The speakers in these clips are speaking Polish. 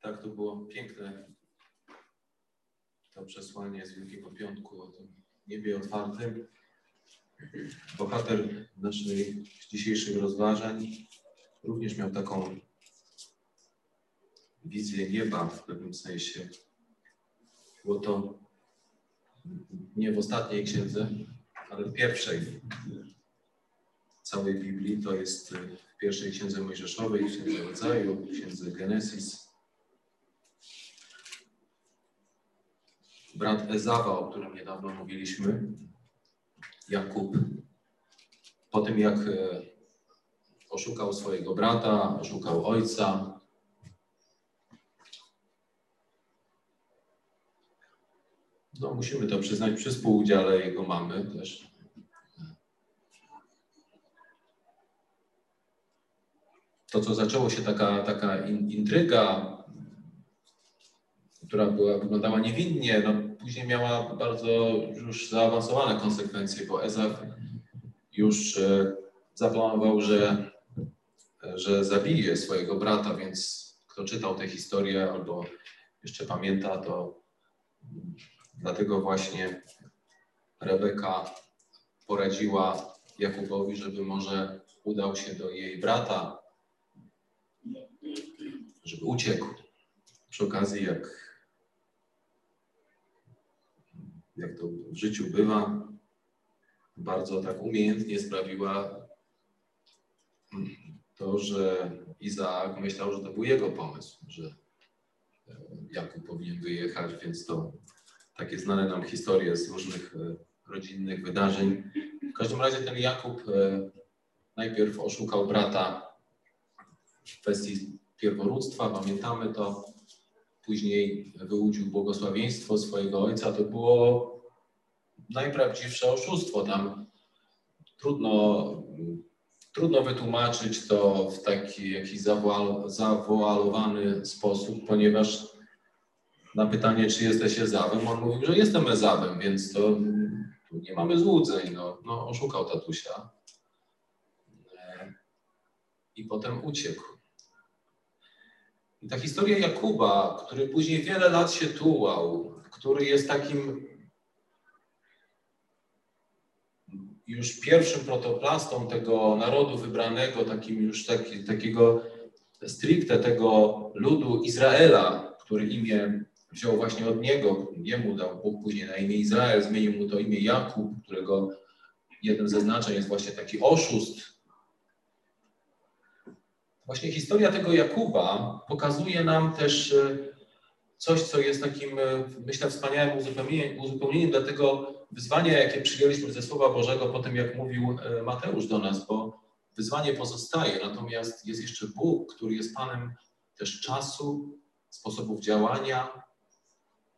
Tak, to było piękne to przesłanie z Wielkiego Piątku o tym niebie otwartym. Bohater naszej dzisiejszych rozważań również miał taką wizję nieba w pewnym sensie. Było to nie w ostatniej księdze, ale w pierwszej całej Biblii. To jest w pierwszej księdze Mojżeszowej, księdze Rodzaju, księdze Genesis. Brat Ezawa, o którym niedawno mówiliśmy, Jakub, po tym jak e, oszukał swojego brata, oszukał ojca, no musimy to przyznać przy współudziale jego mamy też. To, co zaczęło się taka, taka intryga, która była, wyglądała niewinnie, no, później miała bardzo już zaawansowane konsekwencje, bo Ezaf już e, zaplanował, że, że zabije swojego brata, więc kto czytał tę historię albo jeszcze pamięta, to dlatego właśnie Rebeka poradziła Jakubowi, żeby może udał się do jej brata, żeby uciekł. Przy okazji, jak jak to w życiu bywa, bardzo tak umiejętnie sprawiła to, że Izaak myślał, że to był jego pomysł, że e, Jakub powinien wyjechać, więc to takie znane nam historie z różnych e, rodzinnych wydarzeń. W każdym razie ten Jakub e, najpierw oszukał brata w kwestii pierworództwa, pamiętamy to, później wyłudził błogosławieństwo swojego ojca, to było najprawdziwsze oszustwo. Tam trudno, trudno wytłumaczyć to w taki jakiś zawoalowany sposób, ponieważ na pytanie, czy jesteś Ezawem, on mówił, że jestem Ezawem, więc to nie mamy złudzeń. No, no oszukał tatusia. I potem uciekł. I ta historia Jakuba, który później wiele lat się tułał, który jest takim już pierwszym protoplastą tego narodu wybranego, takim już taki, takiego stricte tego ludu Izraela, który imię wziął właśnie od niego, jemu dał Bóg później na imię Izrael, zmienił mu to imię Jakub, którego jednym ze znaczeń jest właśnie taki oszust, Właśnie historia tego Jakuba pokazuje nam też e, coś, co jest takim, e, myślę, wspaniałym uzupełnieniem, uzupełnieniem dla tego wyzwania, jakie przyjęliśmy ze Słowa Bożego po tym, jak mówił e, Mateusz do nas, bo wyzwanie pozostaje, natomiast jest jeszcze Bóg, który jest Panem też czasu, sposobów działania,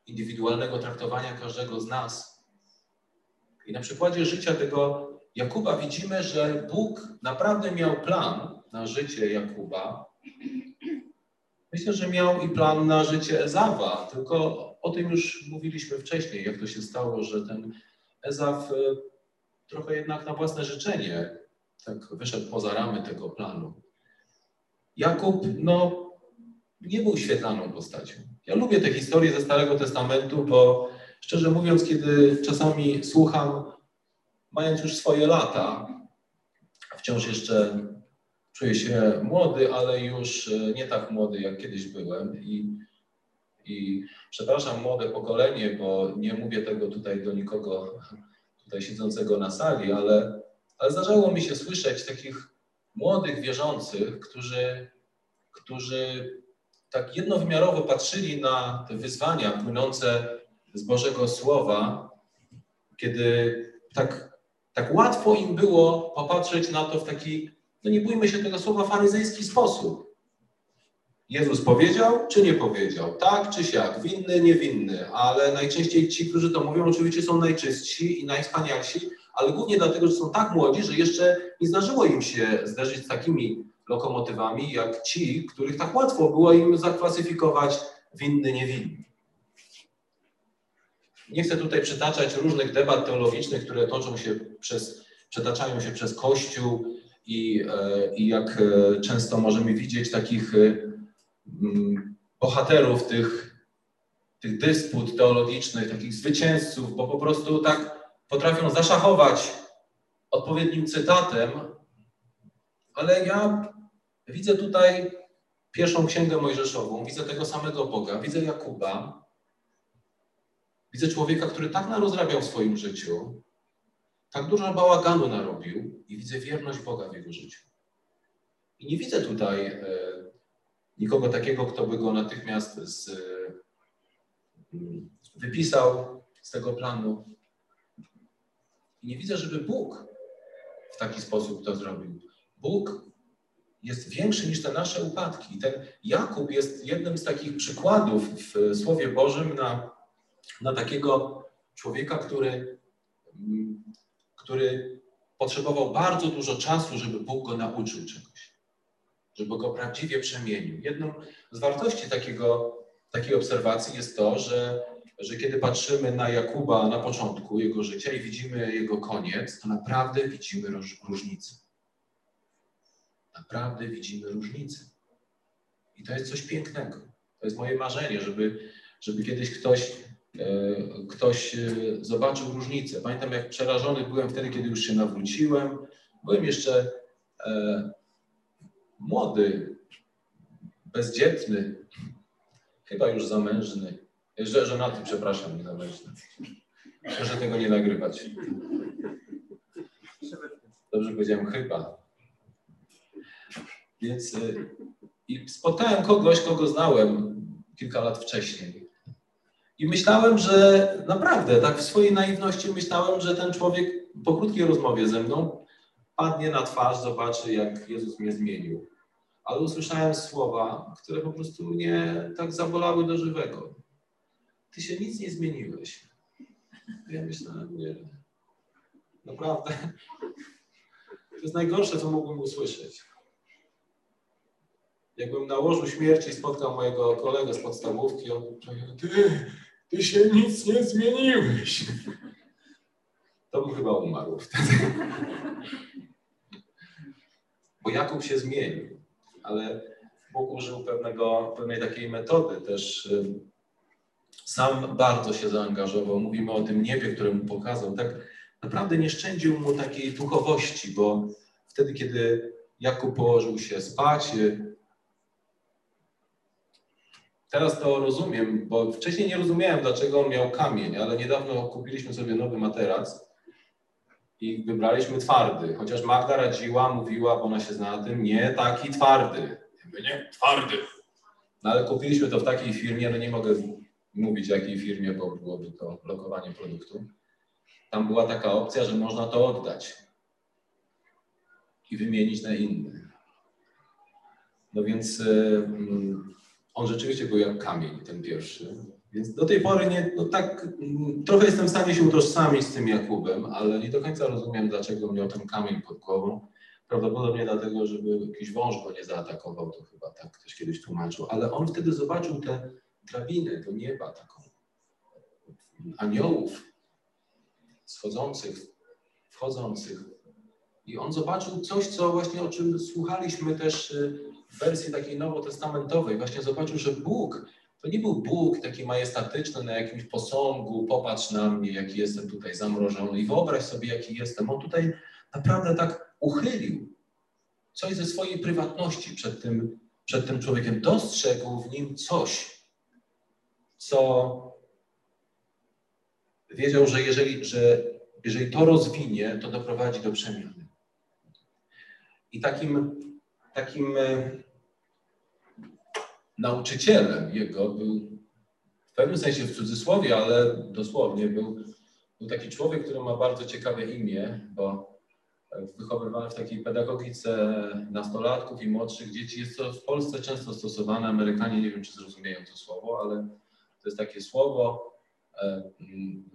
indywidualnego traktowania każdego z nas. I na przykładzie życia tego Jakuba widzimy, że Bóg naprawdę miał plan na życie Jakuba. Myślę, że miał i plan na życie Ezawa, tylko o tym już mówiliśmy wcześniej, jak to się stało, że ten Ezaf e, trochę jednak na własne życzenie tak wyszedł poza ramy tego planu. Jakub, no, nie był świetlaną postacią. Ja lubię te historie ze Starego Testamentu, bo szczerze mówiąc, kiedy czasami słucham, mając już swoje lata, wciąż jeszcze czuję się młody, ale już e, nie tak młody, jak kiedyś byłem. I, i przepraszam młode pokolenie, bo nie mówię tego tutaj do nikogo tutaj siedzącego na sali, ale, ale zdarzało mi się słyszeć takich młodych wierzących, którzy, którzy tak jednowymiarowo patrzyli na te wyzwania płynące z Bożego Słowa, kiedy tak, tak łatwo im było popatrzeć na to w taki no nie bójmy się tego słowa, faryzejski sposób. Jezus powiedział, czy nie powiedział? Tak czy siak? Winny, niewinny. Ale najczęściej ci, którzy to mówią, oczywiście są najczystsi i najwspanialsi, ale głównie dlatego, że są tak młodzi, że jeszcze nie zdarzyło im się zderzyć z takimi lokomotywami, jak ci, których tak łatwo było im zaklasyfikować winny, niewinny. Nie chcę tutaj przytaczać różnych debat teologicznych, które toczą się przez, przetaczają się przez Kościół, i, e, i jak e, często możemy widzieć takich e, bohaterów tych, tych dysput teologicznych, takich zwycięzców, bo po prostu tak potrafią zaszachować odpowiednim cytatem, ale ja widzę tutaj pierwszą księgę mojżeszową, widzę tego samego Boga, widzę Jakuba, widzę człowieka, który tak narozrabiał w swoim życiu, tak dużo bałaganu narobił i widzę wierność Boga w jego życiu. I nie widzę tutaj e, nikogo takiego, kto by go natychmiast z, e, wypisał z tego planu. I nie widzę, żeby Bóg w taki sposób to zrobił. Bóg jest większy niż te nasze upadki. Ten Jakub jest jednym z takich przykładów w Słowie Bożym na, na takiego człowieka, który, który potrzebował bardzo dużo czasu, żeby Bóg go nauczył czegoś, żeby go prawdziwie przemienił. Jedną z wartości takiego, takiej obserwacji jest to, że, że kiedy patrzymy na Jakuba na początku jego życia i widzimy jego koniec, to naprawdę widzimy różnicę naprawdę widzimy różnicę. I to jest coś pięknego. To jest moje marzenie, żeby, żeby kiedyś ktoś, ktoś e, zobaczył różnicę. Pamiętam, jak przerażony byłem wtedy, kiedy już się nawróciłem. Byłem jeszcze e, młody, bezdzietny, chyba już zamężny. Że, żonaty, przepraszam, nie zamężny. Proszę tego nie nagrywać. Dobrze powiedziałem chyba. Więc i spotkałem kogoś, kogo znałem kilka lat wcześniej. I myślałem, że naprawdę, tak w swojej naiwności myślałem, że ten człowiek po krótkiej rozmowie ze mną padnie na twarz, zobaczy, jak Jezus mnie zmienił. Ale usłyszałem słowa, które po prostu mnie tak zabolały do żywego. Ty się nic nie zmieniłeś. Ja myślałem, nie. Naprawdę. To jest najgorsze, co mógłbym usłyszeć. Jakbym na łożu śmierci spotkał mojego kolegę z podstawówki, on powiedział, ty, ty się nic nie zmieniłeś. To bym chyba umarł wtedy. Bo Jakub się zmienił, ale Bóg użył pewnego, pewnej takiej metody też. Sam bardzo się zaangażował. Mówimy o tym niebie, które mu pokazał. Tak naprawdę nie szczędził mu takiej duchowości, bo wtedy, kiedy Jakub położył się spać, Teraz to rozumiem, bo wcześniej nie rozumiałem, dlaczego on miał kamień, ale niedawno kupiliśmy sobie nowy materac i wybraliśmy twardy. Chociaż Magda radziła, mówiła, bo ona się zna na tym, nie taki twardy. Nie, twardy. No ale kupiliśmy to w takiej firmie, no nie mogę mówić jakiej firmie, bo byłoby to blokowanie produktu. Tam była taka opcja, że można to oddać i wymienić na inny. No więc on rzeczywiście był jak kamień, ten pierwszy. Więc do tej pory nie, no tak, trochę jestem w stanie się utożsamić z tym Jakubem, ale nie do końca rozumiem, dlaczego miał ten kamień pod głową. Prawdopodobnie dlatego, żeby jakiś wąż go nie zaatakował, to chyba tak ktoś kiedyś tłumaczył. Ale on wtedy zobaczył tę drabinę do nieba, taką aniołów schodzących, wchodzących. I on zobaczył coś, co właśnie o czym słuchaliśmy też y, wersji takiej nowotestamentowej właśnie zobaczył, że Bóg to nie był Bóg taki majestatyczny na jakimś posągu, popatrz na mnie, jaki jestem tutaj zamrożony i wyobraź sobie, jaki jestem. On tutaj naprawdę tak uchylił coś ze swojej prywatności przed tym, przed tym człowiekiem. Dostrzegł w nim coś, co wiedział, że jeżeli, że jeżeli to rozwinie, to doprowadzi do przemiany. I takim takim e, nauczycielem jego był w pewnym sensie w cudzysłowie, ale dosłownie był, był taki człowiek, który ma bardzo ciekawe imię, bo wychowywany w takiej pedagogice nastolatków i młodszych dzieci. Jest to w Polsce często stosowane. Amerykanie nie wiem, czy zrozumieją to słowo, ale to jest takie słowo. E,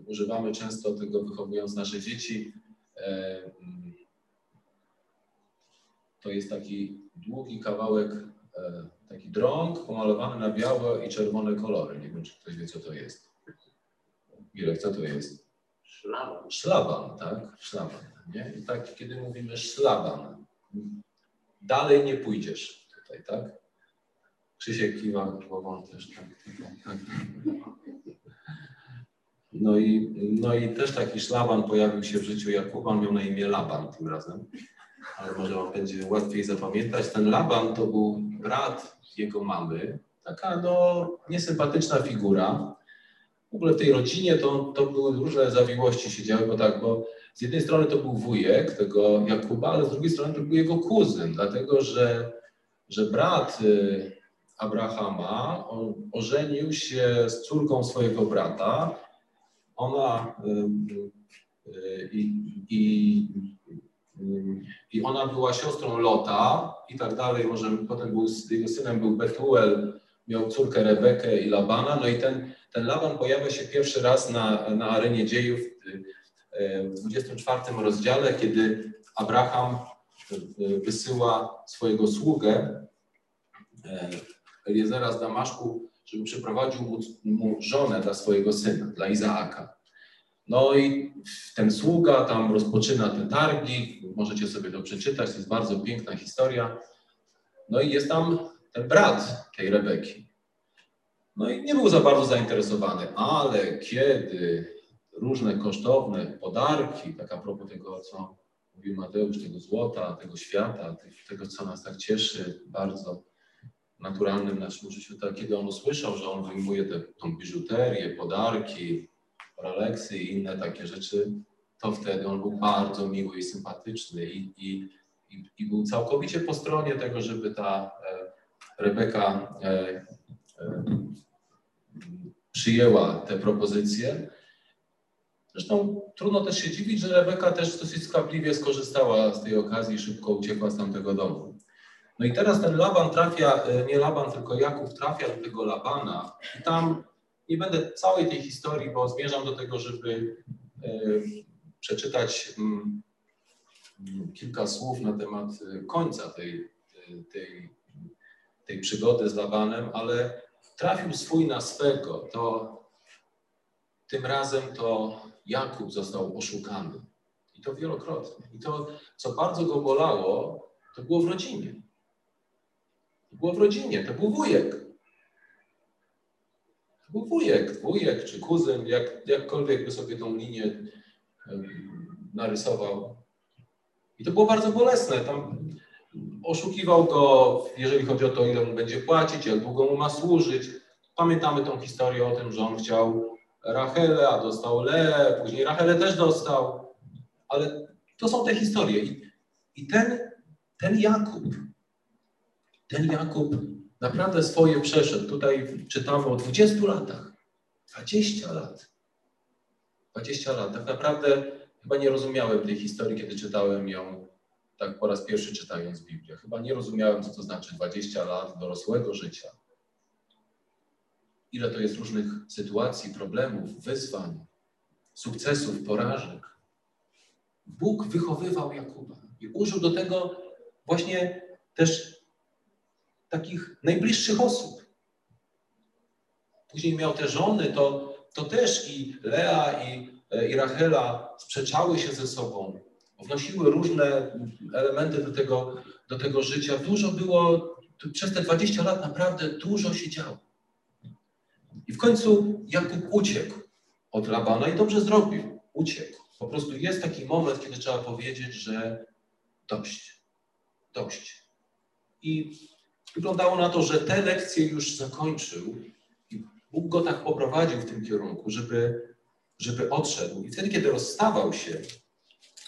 używamy często tego wychowując nasze dzieci. E, to jest taki długi kawałek, e, taki drąg pomalowany na białe i czerwone kolory. Nie wiem, czy ktoś wie, co to jest. Mirek, co to jest? Szlaban. Szlaban, tak? Szlaban. Nie? I tak, kiedy mówimy szlaban, dalej nie pójdziesz tutaj, tak? Krzysiek kiwa głową też tak, tak. No i, no i też taki szlaban pojawił się w życiu Jakuba, on miał na imię Laban tym razem, ale może wam będzie łatwiej zapamiętać. Ten Laban to był brat jego mamy, taka no niesympatyczna figura. W ogóle w tej rodzinie to, to były różne zawiłości się działy, bo tak, bo z jednej strony to był wujek tego Jakuba, ale z drugiej strony to był jego kuzyn, dlatego że, że brat y, Abrahama on ożenił się z córką swojego brata. Ona y, y, i, i, i ona była siostrą Lota i tak dalej. Może potem był, jego synem był Betuel, miał córkę Rebekę i Labana. No i ten, ten Laban pojawia się pierwszy raz na, na arenie dziejów w 24 rozdziale, kiedy Abraham wysyła swojego sługę Eliezera z Damaszku, żeby przyprowadził mu żonę dla swojego syna, dla Izaaka. No i ten sługa tam rozpoczyna te targi, możecie sobie to przeczytać, to jest bardzo piękna historia. No i jest tam ten brat tej Rebeki. No i nie był za bardzo zainteresowany, ale kiedy różne kosztowne podarki, tak a propos tego, co mówił Mateusz, tego złota, tego świata, tego, co nas tak cieszy bardzo, naturalnym naszym życiu, tak, kiedy on usłyszał, że on wyjmuje tę biżuterię, podarki, Rolexy i inne takie rzeczy, to wtedy on był bardzo miły i sympatyczny i, i, i, i był całkowicie po stronie tego, żeby ta e, Rebeka e, e, przyjęła te propozycje. Zresztą trudno też się dziwić, że Rebeka też dosyć skwapliwie skorzystała z tej okazji i szybko uciekła z tamtego domu. No i teraz ten Laban trafia, e, nie Laban, tylko Jakub trafia do tego Labana i tam nie będę całej tej historii, bo zmierzam do tego, żeby e, przeczytać mm, mm, kilka słów na temat e, końca tej, tej, tej przygody z Labanem, ale trafił swój na swego, to tym razem to Jakub został oszukany. I to wielokrotnie. I to, co bardzo go bolało, to było w rodzinie. To było w rodzinie, to był wujek. Był wujek, wujek czy kuzyn, jak, jakkolwiek by sobie tą linię narysował. I to było bardzo bolesne. Tam oszukiwał go, jeżeli chodzi o to, ile mu będzie płacić, jak długo mu ma służyć. Pamiętamy tą historię o tym, że on chciał Rachelę, a dostał Leę, później Rachelę też dostał. Ale to są te historie. I, i ten, ten Jakub, ten Jakub naprawdę swoje przeszedł. Tutaj czytamy o 20 latach. 20 lat. 20 lat. Tak naprawdę chyba nie rozumiałem tej historii, kiedy czytałem ją tak po raz pierwszy czytając Biblię. Chyba nie rozumiałem, co to znaczy 20 lat dorosłego życia. Ile to jest różnych sytuacji, problemów, wyzwań, sukcesów, porażek. Bóg wychowywał Jakuba i użył do tego właśnie też takich najbliższych osób. Później miał te żony, to, to też i Lea, i, i Rachela sprzeczały się ze sobą, wnosiły różne elementy do tego, do tego życia. Dużo było, przez te 20 lat naprawdę dużo się działo. I w końcu Jakub uciekł od Labana i dobrze zrobił. Uciekł. Po prostu jest taki moment, kiedy trzeba powiedzieć, że dość. Dość. I Wyglądało na to, że te lekcje już zakończył i Bóg go tak poprowadził w tym kierunku, żeby, żeby odszedł. I wtedy, kiedy rozstawał się,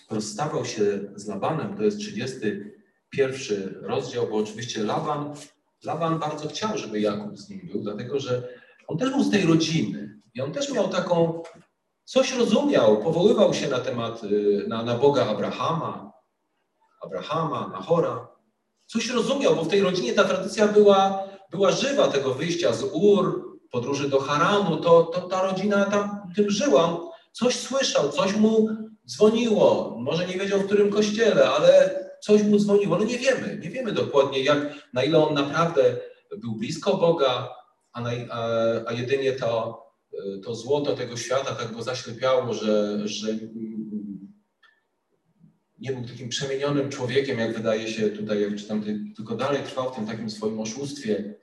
rozstawał się z Labanem, to jest 31 rozdział, bo oczywiście Laban, Laban bardzo chciał, żeby Jakub z nim był, dlatego że on też był z tej rodziny i on też miał taką, coś rozumiał, powoływał się na temat, y, na, na Boga Abrahama, Abrahama, Nahora, coś rozumiał, bo w tej rodzinie ta tradycja była, była żywa, tego wyjścia z Ur, podróży do Haranu, to, to ta rodzina tam tym żyła. Coś słyszał, coś mu dzwoniło. Może nie wiedział, w którym kościele, ale coś mu dzwoniło. No nie wiemy, nie wiemy dokładnie, jak, na ile on naprawdę był blisko Boga, a, na, a, a jedynie to, to złoto tego świata tak go zaślepiało, że, że nie był takim przemienionym człowiekiem, jak wydaje się tutaj, jak czytam, tylko dalej trwał w tym takim swoim oszustwie.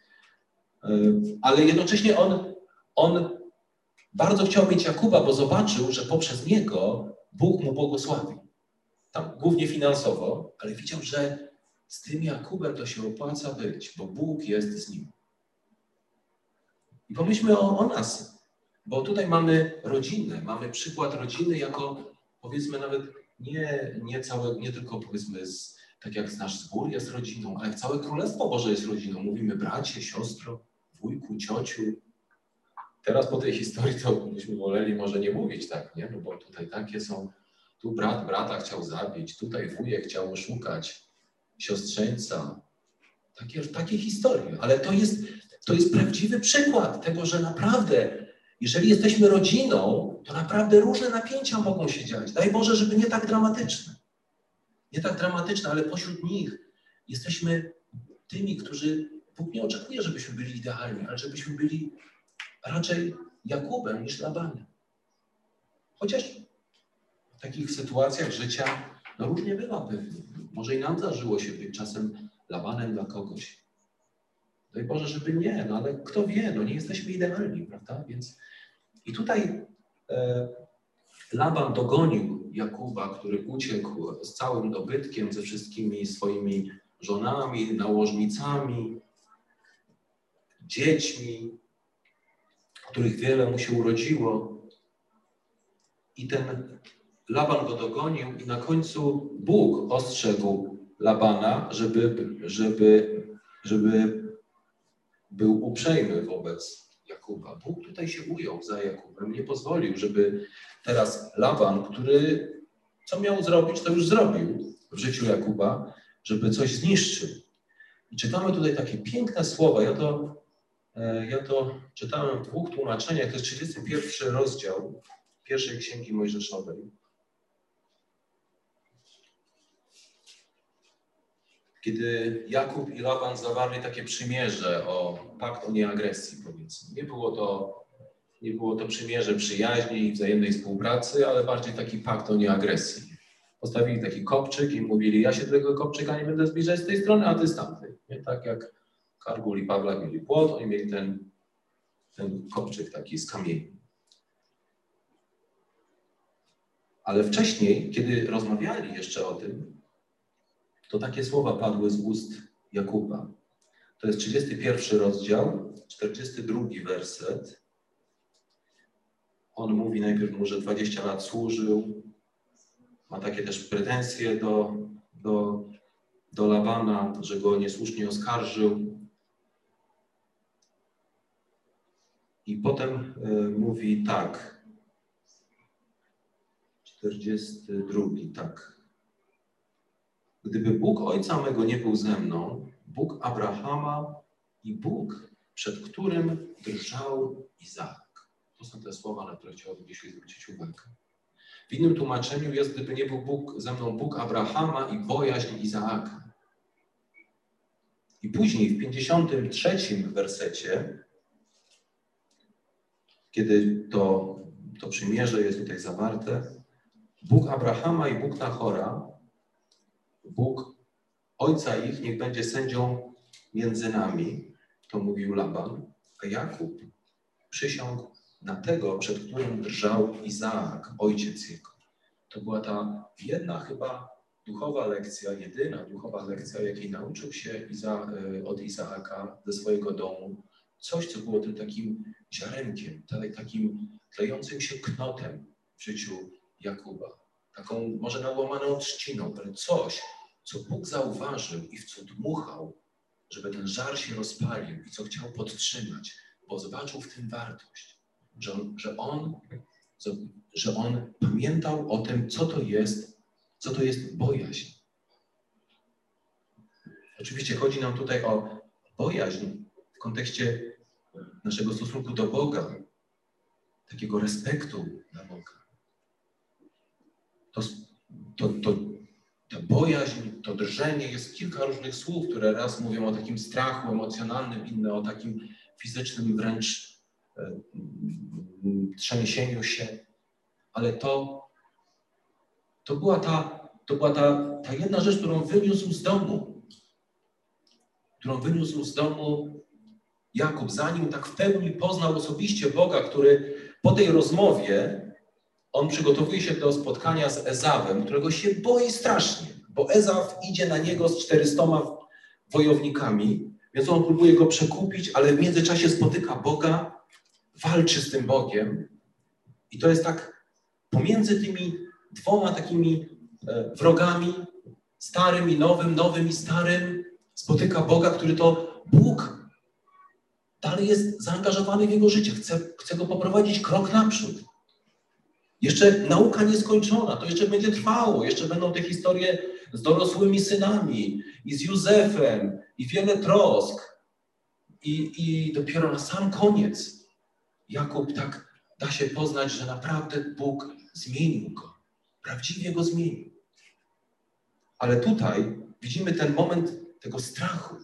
ale jednocześnie on, on bardzo chciał mieć Jakuba, bo zobaczył, że poprzez niego Bóg mu błogosławi. Tam głównie finansowo, ale widział, że z tym Jakubem to się opłaca być, bo Bóg jest z nim. I pomyślmy o, o nas, bo tutaj mamy rodzinę, mamy przykład rodziny jako powiedzmy nawet nie, nie, całe, nie tylko powiedzmy z, tak jak nasz zbór jest rodziną, ale całe Królestwo Boże jest rodziną. Mówimy bracie, siostro, wujku, ciociu. Teraz po tej historii to byśmy woleli może nie mówić tak, nie? No bo tutaj takie są, tu brat brata chciał zabić, tutaj wujek chciał oszukać siostrzeńca. Takie, takie historie, ale to jest, to jest prawdziwy przykład tego, że naprawdę, jeżeli jesteśmy rodziną, to naprawdę różne napięcia mogą się dziać. Daj Boże, żeby nie tak dramatyczne. Nie tak dramatyczne, ale pośród nich jesteśmy tymi, którzy Bóg nie oczekuje, żebyśmy byli idealni, ale żebyśmy byli raczej Jakubem niż Labanem. Chociaż w takich sytuacjach życia no różnie bywa pewnie. Może i nam zażyło się być czasem Labanem dla kogoś. Daj Boże, żeby nie, no ale kto wie, no nie jesteśmy idealni, prawda? Więc i tutaj Laban dogonił Jakuba, który uciekł z całym dobytkiem, ze wszystkimi swoimi żonami, nałożnicami, dziećmi, których wiele mu się urodziło. I ten Laban go dogonił i na końcu Bóg ostrzegł Labana, żeby, żeby, żeby był uprzejmy wobec Jakuba. Bóg tutaj się ujął za Jakubem, nie pozwolił, żeby teraz Laban, który co miał zrobić, to już zrobił w życiu Jakuba, żeby coś zniszczył. I czytamy tutaj takie piękne słowa. Ja to, e, ja to czytałem w dwóch tłumaczeniach. To jest 31 rozdział pierwszej księgi Mojżeszowej. Kiedy Jakub i Laban zawarli takie przymierze o pakt o nieagresji, powiedzmy. Nie było to, nie było to przymierze przyjaźni i wzajemnej współpracy, ale bardziej taki pakt o nieagresji. Postawili taki kopczyk i mówili, ja się do tego kopczyka nie będę zbliżać z tej strony, a ty z tamtej. Nie? Tak jak Kargul i Pawlak mieli płot, oni mieli ten, ten kopczyk taki z kamieni. Ale wcześniej, kiedy rozmawiali jeszcze o tym, to takie słowa padły z ust Jakuba. To jest 31 rozdział, 42 werset. On mówi najpierw mu, że 20 lat służył, ma takie też pretensje do, do, do Labana, że go niesłusznie oskarżył. I potem y, mówi tak, 42, tak. Gdyby Bóg Ojca mego nie był ze mną, Bóg Abrahama i Bóg, przed którym drżał Izaak. To są te słowa, na które chciałbym dzisiaj zwrócić uwagę. W innym tłumaczeniu jest, gdyby nie był Bóg ze mną Bóg Abrahama i bojaźń Izaaka. I później w 53 wersecie, kiedy to, to przymierze jest tutaj zawarte, Bóg Abrahama i Bóg Nachora Bóg ojca ich niech będzie sędzią między nami, to mówił Laban, a Jakub przysiągł na tego, przed którym drżał Izaak, ojciec jego. To była ta jedna chyba duchowa lekcja, jedyna duchowa lekcja, jakiej nauczył się Iza, e, od Izaaka ze swojego domu. Coś, co było tym takim ziarenkiem, takim klejącym się knotem w życiu Jakuba. Taką może nałamaną trzciną, ale coś, co Bóg zauważył i w co dmuchał, żeby ten żar się rozpalił i co chciał podtrzymać, bo zobaczył w tym wartość, że on, że on, że on pamiętał o tym, co to jest, co to jest bojaźń. Oczywiście chodzi nam tutaj o bojaźń w kontekście naszego stosunku do Boga, takiego respektu dla Boga. To, to, ta bojaźń, to drżenie, jest kilka różnych słów, które raz mówią o takim strachu emocjonalnym, inne o takim fizycznym wręcz e, trzęsieniu się, ale to, to była, ta, to była ta, ta jedna rzecz, którą wyniósł z domu, którą wyniósł z domu Jakub, zanim tak w pełni poznał osobiście Boga, który po tej rozmowie, on przygotowuje się do spotkania z Ezawem, którego się boi strasznie, bo Ezaw idzie na niego z 400 wojownikami, więc on próbuje go przekupić, ale w międzyczasie spotyka Boga, walczy z tym Bogiem. I to jest tak pomiędzy tymi dwoma takimi e, wrogami, starym i nowym, nowym i starym, spotyka Boga, który to Bóg dalej jest zaangażowany w jego życie, chce, chce go poprowadzić krok naprzód. Jeszcze nauka nieskończona, to jeszcze będzie trwało, jeszcze będą te historie z dorosłymi synami i z Józefem i wiele trosk. I, I dopiero na sam koniec Jakub tak da się poznać, że naprawdę Bóg zmienił go. Prawdziwie go zmienił. Ale tutaj widzimy ten moment tego strachu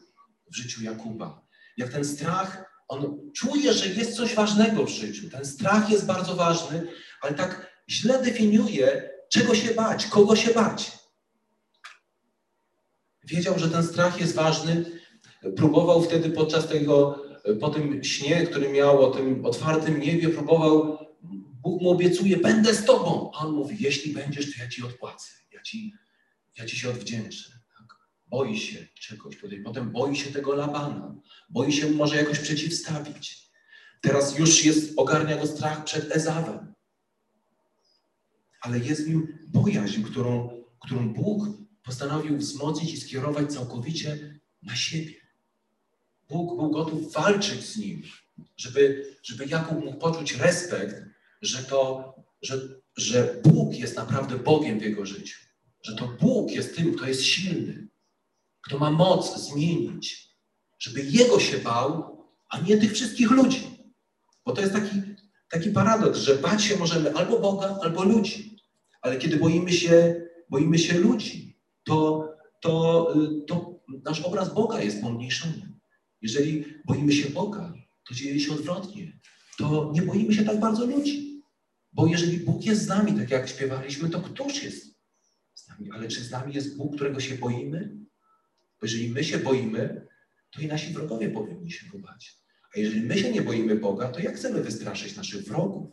w życiu Jakuba. Jak ten strach, on czuje, że jest coś ważnego w życiu. Ten strach jest bardzo ważny, ale tak źle definiuje, czego się bać, kogo się bać. Wiedział, że ten strach jest ważny. Próbował wtedy podczas tego, po tym śnie, który miał o tym otwartym niebie, próbował, Bóg mu obiecuje, będę z tobą. A on mówi, jeśli będziesz, to ja ci odpłacę. Ja ci, ja ci się odwdzięczę. Boi się czegoś. Potem boi się tego Labana. Boi się może jakoś przeciwstawić. Teraz już jest, ogarnia go strach przed Ezawem. Ale jest w nim bojaźń, którą, którą Bóg postanowił wzmocnić i skierować całkowicie na siebie. Bóg był gotów walczyć z nim, żeby, żeby Jakub mógł poczuć respekt, że to, że, że Bóg jest naprawdę Bogiem w jego życiu. Że to Bóg jest tym, kto jest silny, kto ma moc zmienić, żeby Jego się bał, a nie tych wszystkich ludzi. Bo to jest taki, taki paradoks, że bać się możemy albo Boga, albo ludzi. Ale kiedy boimy się, boimy się ludzi, to, to, y, to nasz obraz Boga jest pomniejszony. Jeżeli boimy się Boga, to dzieje się odwrotnie. To nie boimy się tak bardzo ludzi. Bo jeżeli Bóg jest z nami, tak jak śpiewaliśmy, to któż jest z nami? Ale czy z nami jest Bóg, którego się boimy? Bo jeżeli my się boimy, to i nasi wrogowie powinni się go bać. A jeżeli my się nie boimy Boga, to jak chcemy wystraszyć naszych wrogów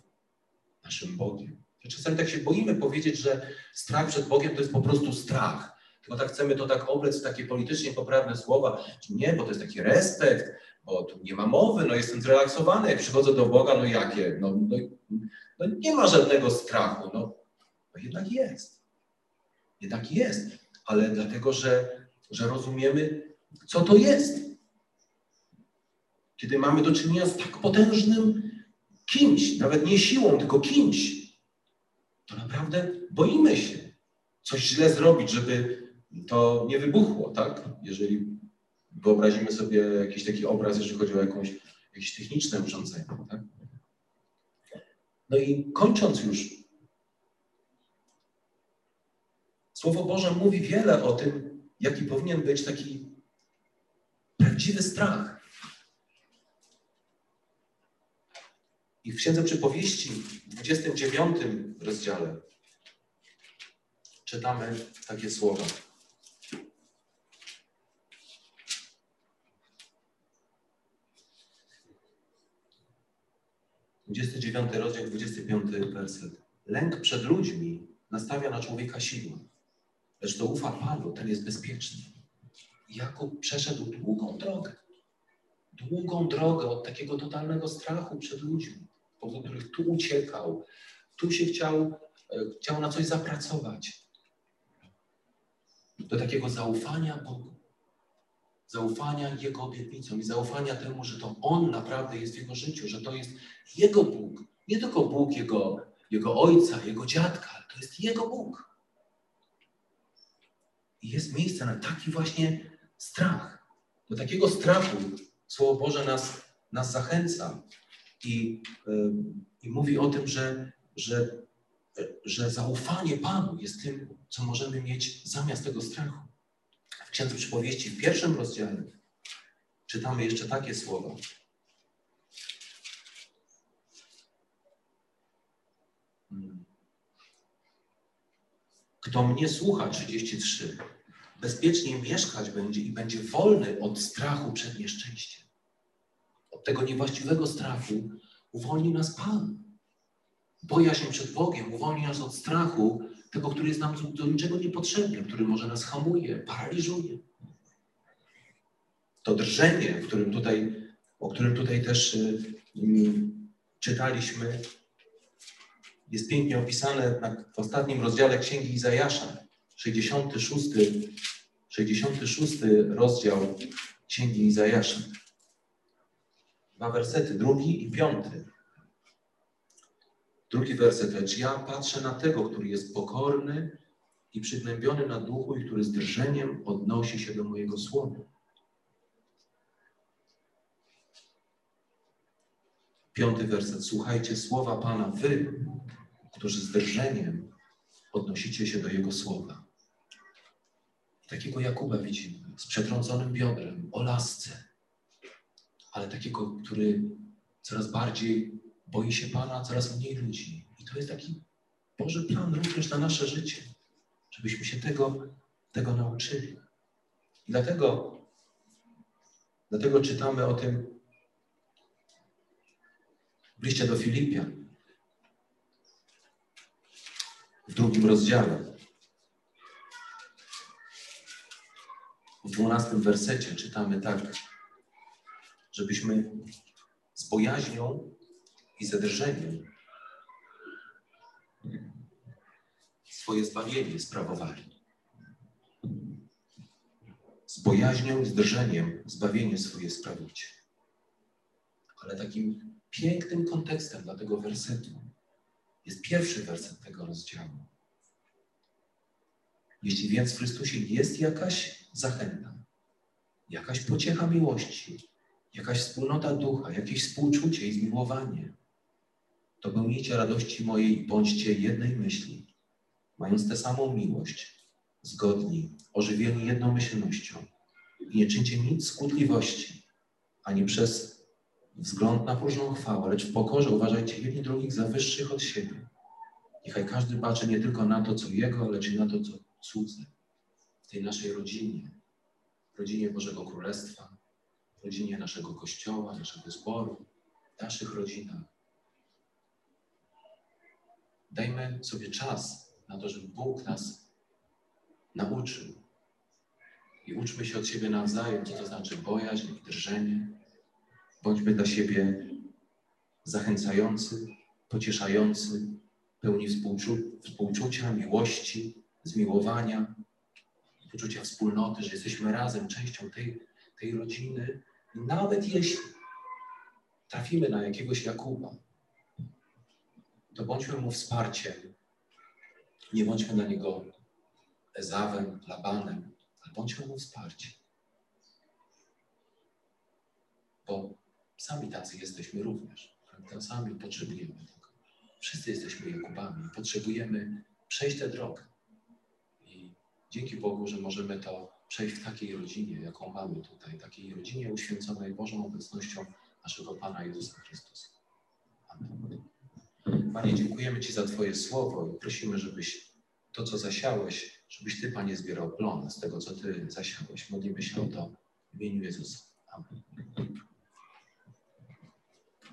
naszym Bogiem? Czasami tak się boimy powiedzieć, że strach przed Bogiem to jest po prostu strach. Tylko tak chcemy to tak oblec w takie politycznie poprawne słowa. Nie, bo to jest taki respekt, bo tu nie ma mowy, no jestem zrelaksowany, jak przychodzę do Boga, no jakie? No, no, no nie ma żadnego strachu. No, no jednak jest. Jednak jest, ale dlatego, że, że rozumiemy, co to jest. Kiedy mamy do czynienia z tak potężnym kimś, nawet nie siłą, tylko kimś, to naprawdę boimy się coś źle zrobić, żeby to nie wybuchło, tak? Jeżeli wyobrazimy sobie jakiś taki obraz, jeżeli chodzi o jakąś, jakieś techniczne urządzenie, tak? No i kończąc już, Słowo Boże mówi wiele o tym, jaki powinien być taki prawdziwy strach. I w Księdze Przypowieści w 29 rozdziale czytamy takie słowa. 29 rozdział, 25 werset. Lęk przed ludźmi nastawia na człowieka siłę, lecz to ufa Panu, ten jest bezpieczny. Jakub przeszedł długą drogę. Długą drogę od takiego totalnego strachu przed ludźmi, powodu których tu uciekał, tu się chciał, e, chciał na coś zapracować. Do takiego zaufania Bogu zaufania Jego obietnicom i zaufania temu, że to On naprawdę jest w Jego życiu, że to jest Jego Bóg. Nie tylko Bóg Jego, jego Ojca, Jego dziadka, ale to jest Jego Bóg. Jest miejsce na taki właśnie strach. Do takiego strachu Słowo Boże nas, nas zachęca i, yy, i mówi o tym, że, że, że zaufanie Panu jest tym, co możemy mieć zamiast tego strachu w Księdze Przypowieści w pierwszym rozdziale czytamy jeszcze takie słowa. Kto mnie słucha, 33, bezpiecznie mieszkać będzie i będzie wolny od strachu przed nieszczęściem. Od tego niewłaściwego strachu uwolni nas Pan. Bojaźń przed Bogiem uwolni nas od strachu, tego, który jest nam do niczego niepotrzebny, który może nas hamuje, paraliżuje. To drżenie, w którym tutaj, o którym tutaj też y, czytaliśmy, jest pięknie opisane w ostatnim rozdziale Księgi Izajasza, 66, 66 rozdział Księgi Izajasza. Dwa wersety, drugi i piąty. Drugi werset, lecz ja patrzę na tego, który jest pokorny i przygnębiony na duchu i który z drżeniem odnosi się do mojego słowa. Piąty werset. Słuchajcie słowa Pana, wy, którzy z drżeniem odnosicie się do Jego słowa. Takiego Jakuba widzimy, z przetrąconym biodrem, o lasce, ale takiego, który coraz bardziej boi się Pana, coraz mniej ludzi. I to jest taki Boży plan również na nasze życie, żebyśmy się tego, tego nauczyli. I dlatego, dlatego czytamy o tym w liście do Filipian, w drugim rozdziale. W dwunastym wersecie czytamy tak, żebyśmy z bojaźnią i zadrżeniem swoje zbawienie sprawowali. Z bojaźnią i z drżeniem zbawienie swoje sprawicie. Ale takim pięknym kontekstem dla tego wersetu jest pierwszy werset tego rozdziału. Jeśli więc w Chrystusie jest jakaś zachęta, jakaś pociecha miłości, jakaś wspólnota ducha, jakieś współczucie i zmiłowanie, to pełnijcie radości mojej i bądźcie jednej myśli, mając tę samą miłość, zgodni, ożywieni jednomyślnością i nie czyńcie nic skutliwości, ani przez wzgląd na próżną chwałę, lecz w pokorze uważajcie jedni drugich za wyższych od siebie. Niechaj każdy patrzy nie tylko na to, co jego, lecz i na to, co cudze. W tej naszej rodzinie, rodzinie Bożego Królestwa, rodzinie naszego Kościoła, naszego zboru, naszych rodzinach. Dajmy sobie czas na to, żeby Bóg nas nauczył. I uczmy się od siebie nawzajem, co to znaczy bojaźń drżenie. Bądźmy dla siebie zachęcający, pocieszający, pełni współczu współczucia, miłości, zmiłowania, poczucia wspólnoty, że jesteśmy razem, częścią tej, tej rodziny. Nawet jeśli trafimy na jakiegoś Jakuba, to bądźmy mu wsparciem. Nie bądźmy dla niego Ezawem, Labanem, ale bądźmy mu wsparciem. Bo sami tacy jesteśmy również. Prawda? Sami potrzebujemy tego. Wszyscy jesteśmy Jakubami. Potrzebujemy przejść tę drogę. I dzięki Bogu, że możemy to przejść w takiej rodzinie, jaką mamy tutaj. Takiej rodzinie uświęconej Bożą obecnością naszego Pana Jezusa Chrystusa. Amen. Panie, dziękujemy Ci za Twoje słowo i prosimy, żebyś to, co zasiałeś, żebyś Ty, Panie, zbierał plon z tego, co Ty zasiałeś. Modlimy się o to w imieniu Jezusa. Amen.